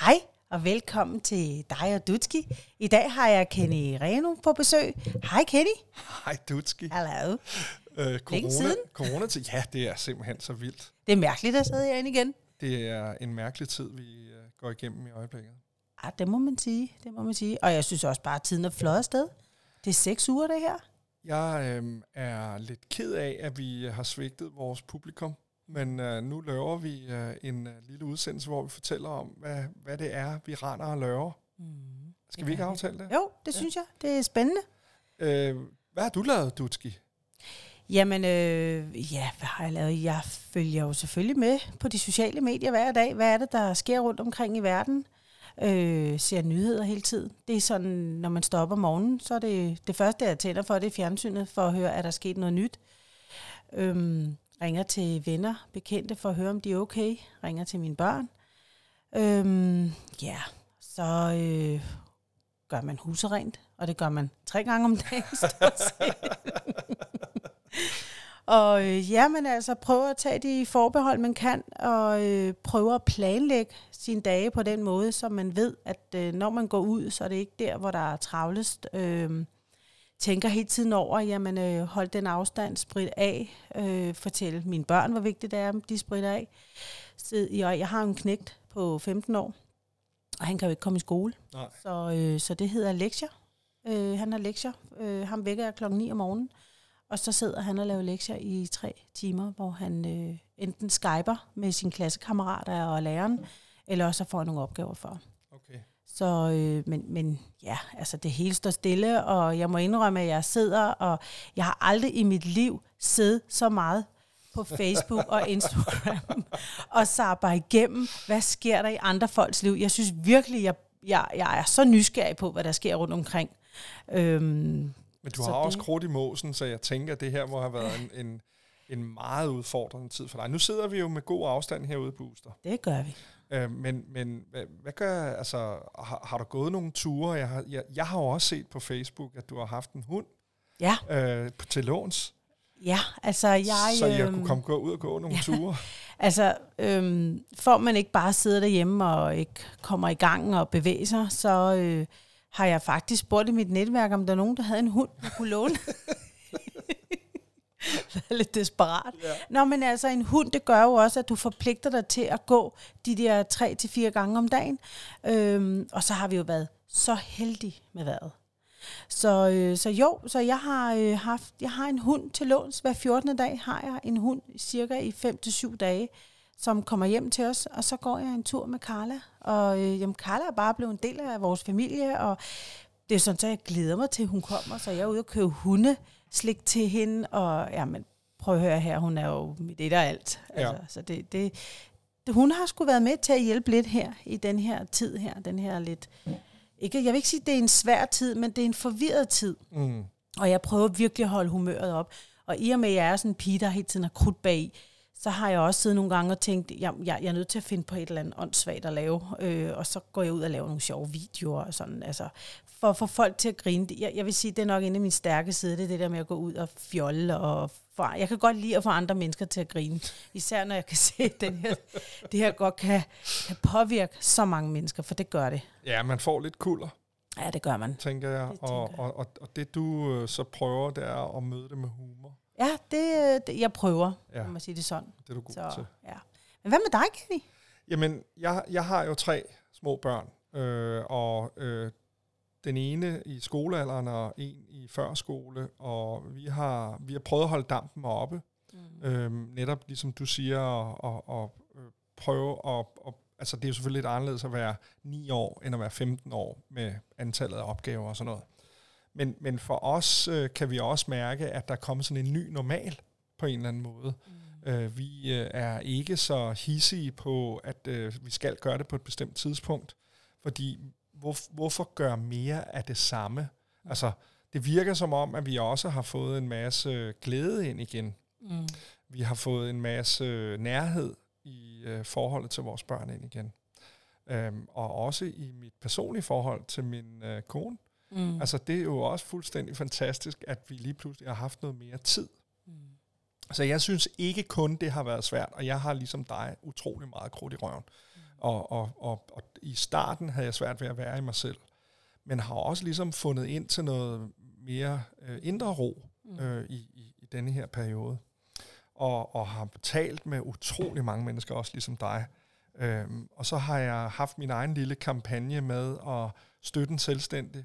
Hej og velkommen til dig og Dutski. I dag har jeg Kenny Reno på besøg. Hej Kenny. Hej Dutski. Hallo. Øh, corona, siden? corona til, ja, det er simpelthen så vildt. Det er mærkeligt at sidde herinde igen. Det er en mærkelig tid, vi øh, går igennem i øjeblikket. Ah, det må man sige. Det må man sige. Og jeg synes også bare, at tiden er flot afsted. Det er seks uger, det her. Jeg øh, er lidt ked af, at vi har svigtet vores publikum, men øh, nu laver vi øh, en øh, lille udsendelse, hvor vi fortæller om, hvad, hvad det er, vi render og laver. Mm. Skal vi ikke aftale det? Jo, det synes jeg. Det er spændende. Øh, hvad har du lavet, Dutski? Jamen, øh, ja, hvad har jeg lavet? Jeg følger jo selvfølgelig med på de sociale medier hver dag. Hvad er det, der sker rundt omkring i verden? Øh, ser nyheder hele tiden. Det er sådan, når man op om morgenen, så er det det første, jeg tænder for, det er fjernsynet, for at høre, er der sket noget nyt. Øhm, ringer til venner, bekendte, for at høre, om de er okay. Ringer til mine børn. Øhm, ja, så øh, gør man huset rent, og det gør man tre gange om dagen. Og øh, ja, men altså prøver at tage de forbehold, man kan, og øh, prøver at planlægge sine dage på den måde, så man ved, at øh, når man går ud, så er det ikke der, hvor der er travlest. Øh, tænker hele tiden over, jamen øh, hold den afstand, sprit af, øh, fortæl mine børn, hvor vigtigt det er, at de spritter af. Så, jeg, jeg har en knægt på 15 år, og han kan jo ikke komme i skole, Nej. så, øh, så det hedder lektier. Øh, han har lektier. Øh, ham vækker jeg klokken 9 om morgenen. Og så sidder han og laver lektier i tre timer, hvor han øh, enten skyper med sine klassekammerater og læreren, eller også får nogle opgaver for. Okay. Så, øh, men, men ja, altså det hele står stille, og jeg må indrømme, at jeg sidder, og jeg har aldrig i mit liv siddet så meget på Facebook og Instagram, og sabber igennem, hvad sker der i andre folks liv. Jeg synes virkelig, jeg, jeg, jeg er så nysgerrig på, hvad der sker rundt omkring. Øhm, Men du har også det- krudt i måsen, så jeg tænker, at det her må have været en, en, en meget udfordrende tid for dig. Nu sidder vi jo med god afstand herude på Booster. det gør vi. Øh, men men hvad, hvad gør, altså, har, har du gået nogle ture? Jeg har, jeg, jeg har jo også set på Facebook, at du har haft en hund Ja, øh, på, til låns, ja, altså jeg... så jeg øhm, kunne komme gå ud og gå nogle ture. Altså, øhm, for man ikke bare sidder derhjemme og ikke kommer i gang og bevæger sig, så øh, har jeg faktisk spurgt i mit netværk, om der er nogen, der havde en hund, der kunne låne. Er lidt desperat. Ja. Nå, men altså, en hund, det gør jo også, at du forpligter dig til at gå de der tre til fire gange om dagen. Øhm, og så har vi jo været så heldige med vejret. Så, øh, så jo, så jeg har øh, haft, jeg har en hund til låns. Hver 14. dag har jeg en hund cirka i 5 til syv dage, som kommer hjem til os, og så går jeg en tur med Carla. Og øh, jamen, Carla er bare blevet en del af vores familie, og det er sådan, at jeg glæder mig til, at hun kommer, så jeg er ude og købe hunde, slik til hende, og jamen, prøv at høre her, hun er jo mit et og alt. Ja. Altså, så det, det, det, hun har sgu været med til at hjælpe lidt her, i den her tid her, den her lidt, ikke, jeg vil ikke sige, at det er en svær tid, men det er en forvirret tid. Mm. Og jeg prøver virkelig at holde humøret op. Og i og med, at jeg er sådan en pige, der hele tiden har krudt bag, så har jeg også siddet nogle gange og tænkt, jeg, jeg, jeg er nødt til at finde på et eller andet åndssvagt at lave. Øh, og så går jeg ud og laver nogle sjove videoer og sådan. Altså, for at få folk til at grine. Jeg, jeg vil sige, det er nok en af mine stærke sider, det er det der med at gå ud og fjolle. Og for, jeg kan godt lide at få andre mennesker til at grine. Især når jeg kan se, at den her, det her godt kan, kan påvirke så mange mennesker, for det gør det. Ja, man får lidt kulder, Ja, det gør man. tænker jeg. Det og, tænker og, og, og det du øh, så prøver, det er at møde det med humor. Ja, det, det jeg prøver, ja. må man sige det sådan. det er du god Så, til. ja. Men hvad med dig, Kenny? Jamen, jeg, jeg har jo tre små børn, øh, og øh, den ene i skolealderen og en i førskole, og vi har, vi har prøvet at holde dampen oppe, Mm. øh, netop ligesom du siger, og, og, og prøve at, og, altså det er jo selvfølgelig lidt anderledes at være 9 år, end at være 15 år med antallet af opgaver og sådan noget. Men, men for os øh, kan vi også mærke, at der er kommet sådan en ny normal på en eller anden måde. Mm. Øh, vi øh, er ikke så hissige på, at øh, vi skal gøre det på et bestemt tidspunkt, fordi hvor, hvorfor gøre mere af det samme? Altså, det virker som om, at vi også har fået en masse glæde ind igen. Mm. Vi har fået en masse nærhed i øh, forholdet til vores børn ind igen. Øhm, og også i mit personlige forhold til min øh, kone. Mm. Altså, det er jo også fuldstændig fantastisk, at vi lige pludselig har haft noget mere tid. Mm. Så jeg synes ikke kun, det har været svært, og jeg har ligesom dig utrolig meget krudt i røven. Og, og, og, og i starten havde jeg svært ved at være i mig selv. Men har også ligesom fundet ind til noget mere øh, indre ro øh, i, i, i denne her periode. Og, og har talt med utrolig mange mennesker, også ligesom dig. Øhm, og så har jeg haft min egen lille kampagne med at støtte en selvstændig.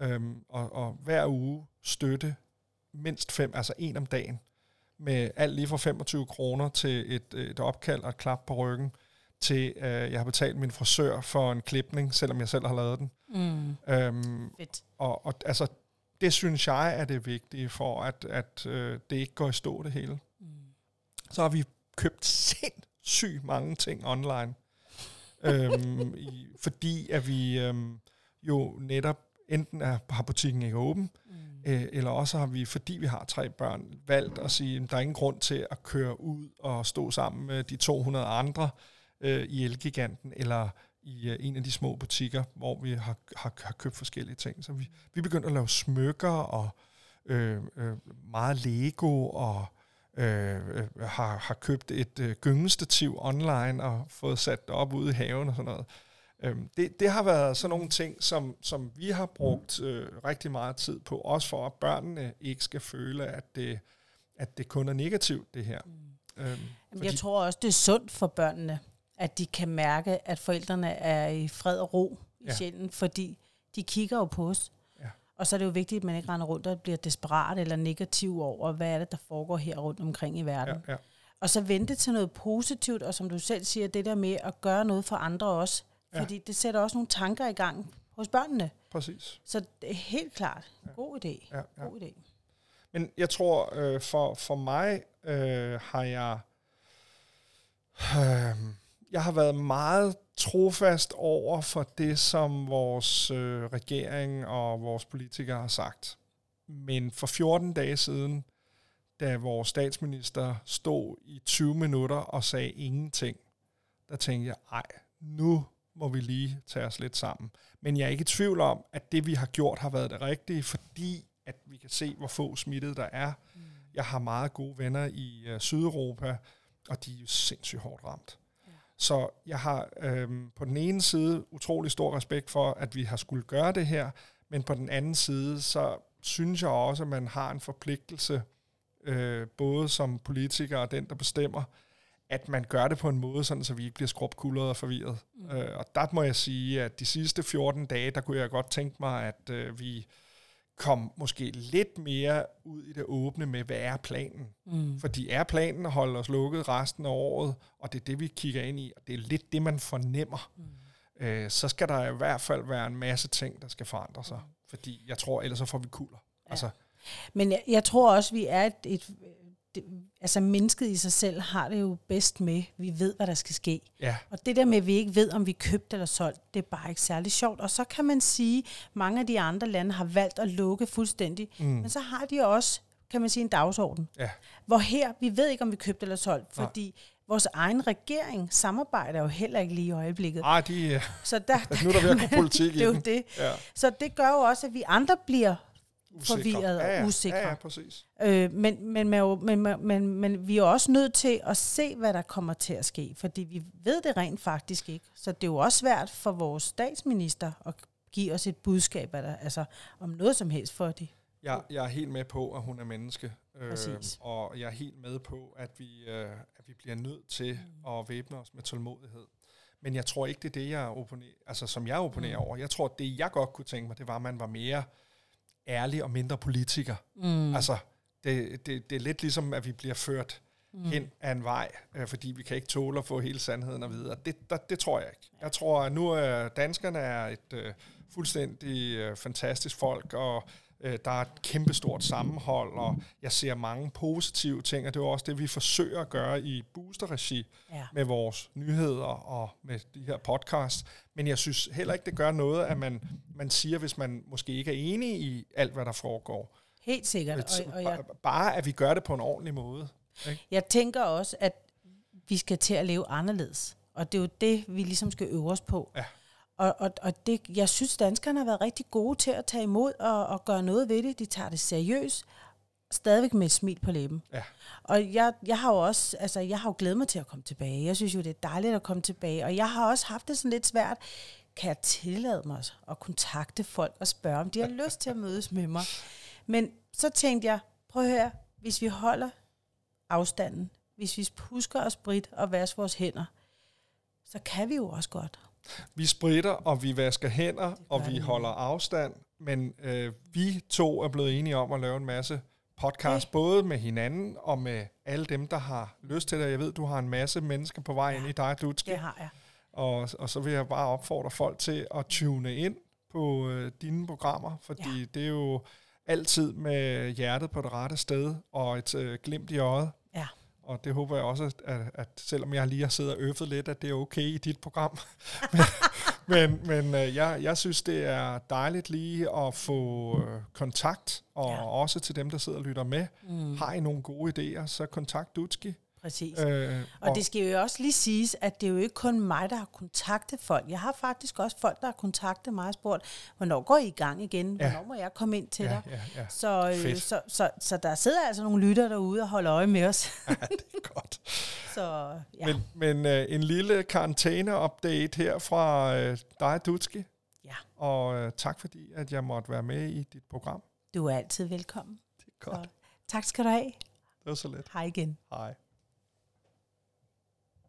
Øhm, og, og hver uge støtte mindst fem, altså en om dagen, med alt lige fra 25 kroner til et, et opkald og et klap på ryggen, til øh, jeg har betalt min frisør for en klipning, selvom jeg selv har lavet den. Mm. Øhm, Fedt. og, og altså, det synes jeg er det vigtige for, at, at øh, det ikke går i stå det hele. Mm. Så har vi købt sindssygt mange ting online, øhm, i, fordi at vi øhm, jo netop enten er, har butikken ikke åben, Mm. øh, eller også har vi, fordi vi har tre børn, valgt at sige, at der er ingen grund til at køre ud og stå sammen med de 200 andre øh, i Elgiganten, eller i øh, en af de små butikker, hvor vi har, har, har købt forskellige ting. Så vi, vi begyndte at lave smykker og øh, øh, meget Lego og øh, øh, har, har købt et øh, gyngestativ online og fået sat det op ude i haven og sådan noget. Øhm, det, det har været sådan nogle ting, som, som vi har brugt øh, rigtig meget tid på, også for at børnene ikke skal føle, at det, at det kun er negativt, det her. Mm. Øhm, Jamen, jeg tror også, det er sundt for børnene, at de kan mærke, at forældrene er i fred og ro i Ja. sjælen, fordi de kigger jo på os. Ja. Og så er det jo vigtigt, at man ikke render rundt og bliver desperat eller negativ over, hvad er det, der foregår her rundt omkring i verden. ja, ja, Og så vente til noget positivt, og som du selv siger, det der med at gøre noget for andre også. Ja. Fordi det sætter også nogle tanker i gang hos børnene. præcis. Så det er helt klart god idé. Ja, ja. God idé. Men jeg tror, øh, for, for mig øh, har jeg... Øh, jeg har været meget trofast over for det, som vores øh, regering og vores politikere har sagt. Men for 14 dage siden, da vores statsminister stod i 20 minutter og sagde ingenting, der tænkte jeg, ej, nu må vi lige tage os lidt sammen. Men jeg er ikke i tvivl om, at det vi har gjort har været det rigtige, fordi at vi kan se, hvor få smittede der er. Mm. Jeg har meget gode venner i øh, Sydeuropa, og de er jo sindssygt hårdt ramt. Så jeg har øhm, på den ene side utrolig stor respekt for, at vi har skulle gøre det her, men på den anden side, så synes jeg også, at man har en forpligtelse, øh, både som politiker og den, der bestemmer, at man gør det på en måde, sådan, så vi ikke bliver skrubkuldret og forvirret. Mm. Øh, og der må jeg sige, at de sidste 14 dage, der kunne jeg godt tænke mig, at øh, vi kom måske lidt mere ud i det åbne med, hvad er planen? Mm. Fordi er planen at holde os lukket resten af året, og det er det, vi kigger ind i, og det er lidt det, man fornemmer, Mm. øh, så skal der i hvert fald være en masse ting, der skal forandre sig. Fordi jeg tror, ellers så får vi kulder. Ja. Altså, Men jeg, jeg tror også, vi er et, et det, altså mennesket i sig selv har det jo bedst med, vi ved, hvad der skal ske. ja, Og det der med, at vi ikke ved, om vi er købt eller solgt, det er bare ikke særlig sjovt. Og så kan man sige, at mange af de andre lande har valgt at lukke fuldstændig. mm, Men så har de også, kan man sige, en dagsorden. ja, Hvor her, vi ved ikke, om vi er købt eller solgt, Nej. fordi vores egen regering samarbejder jo heller ikke lige i øjeblikket. ah, de, Så der, nu er der ved at gå politik i det er jo det. Ja, Så det gør jo også, at vi andre bliver usikre. Forvirret og ja, ja, usikre. Ja, ja, præcis. Øh, men, men, men, men, men, men, vi er også nødt til at se, hvad der kommer til at ske, fordi vi ved det rent faktisk ikke. Så det er jo også svært for vores statsminister at give os et budskab der, altså, om noget som helst for det. Jeg, jeg er helt med på, at hun er menneske. Øh, Præcis. og jeg er helt med på, at vi, øh, at vi bliver nødt til mm. at væbne os med tålmodighed. Men jeg tror ikke, det er det, jeg opponerer, altså, som jeg opponerer Mm. over. Jeg tror, det jeg godt kunne tænke mig, det var, at man var mere ærlig og mindre politiker. Mm. Altså, det, det, det er lidt ligesom, at vi bliver ført mm. hen af en vej, øh, fordi vi kan ikke tåle at få hele sandheden og videre. Det, der, det tror jeg ikke. Jeg tror, at nu er danskerne er et øh, fuldstændig øh, fantastisk folk, og øh, der er et kæmpestort sammenhold, og jeg ser mange positive ting, og det er også det, vi forsøger at gøre i booster-regi Ja. med vores nyheder og med de her podcasts. Men jeg synes heller ikke, det gør noget, at man, man siger, hvis man måske ikke er enig i alt, hvad der foregår. Helt sikkert. Og, og jeg, Ba- Bare, at vi gør det på en ordentlig måde. jeg tænker også, at vi skal til at leve anderledes. Og det er jo det, vi ligesom skal øve os på. Ja. Og, og, og det, jeg synes, danskerne har været rigtig gode til at tage imod og, og gøre noget ved det. De tager det seriøst. stadigvæk med et smil på læben. Ja. Og jeg, jeg har jo også, altså jeg har jo glædet mig til at komme tilbage. Jeg synes jo, det er dejligt at komme tilbage. Og jeg har også haft det sådan lidt svært. Kan jeg tillade mig at kontakte folk og spørge, om de har lyst til at mødes med mig? Men så tænkte jeg, prøv at høre, hvis vi holder afstanden, hvis vi husker at spritte og vaske vores hænder, så kan vi jo også godt. Vi spritter, og vi vasker hænder, og vi holder afstand, men øh, vi to er blevet enige om at lave en masse podcast, Okay. både med hinanden og med alle dem, der har lyst til det. Jeg ved, du har en masse mennesker på vej ind i dig, Lutske. Det har jeg. Og, og så vil jeg bare opfordre folk til at tune ind på øh, dine programmer, fordi ja. det er jo altid med hjertet på det rette sted og et øh, glimt i øjet. Ja. Og det håber jeg også, at, at selvom jeg lige har siddet og øffet lidt, at det er okay i dit program. men men, men øh, jeg, jeg synes, det er dejligt lige at få øh, kontakt, og Ja. ja. også til dem, der sidder og lytter med. Mm. Har I nogle gode idéer, så kontakt Dutski. Præcis. Øh, Og det skal jo også lige siges, at det er jo ikke kun mig, der har kontaktet folk. Jeg har faktisk også folk, der har kontaktet mig og spurgt, hvornår går I i gang igen? Hvornår må jeg komme ind til ja, dig? ja, ja. Så, øh, Fedt. så, så, så der sidder altså nogle lytter derude og holder øje med os. ja, det er godt. så ja, Men, men øh, en lille karantæne-update her fra øh, dig, Dutski. ja, Og øh, tak fordi, at jeg måtte være med i dit program. du er altid velkommen. Det er godt. Så, tak skal du have. Det var så let. Hej igen. Hej.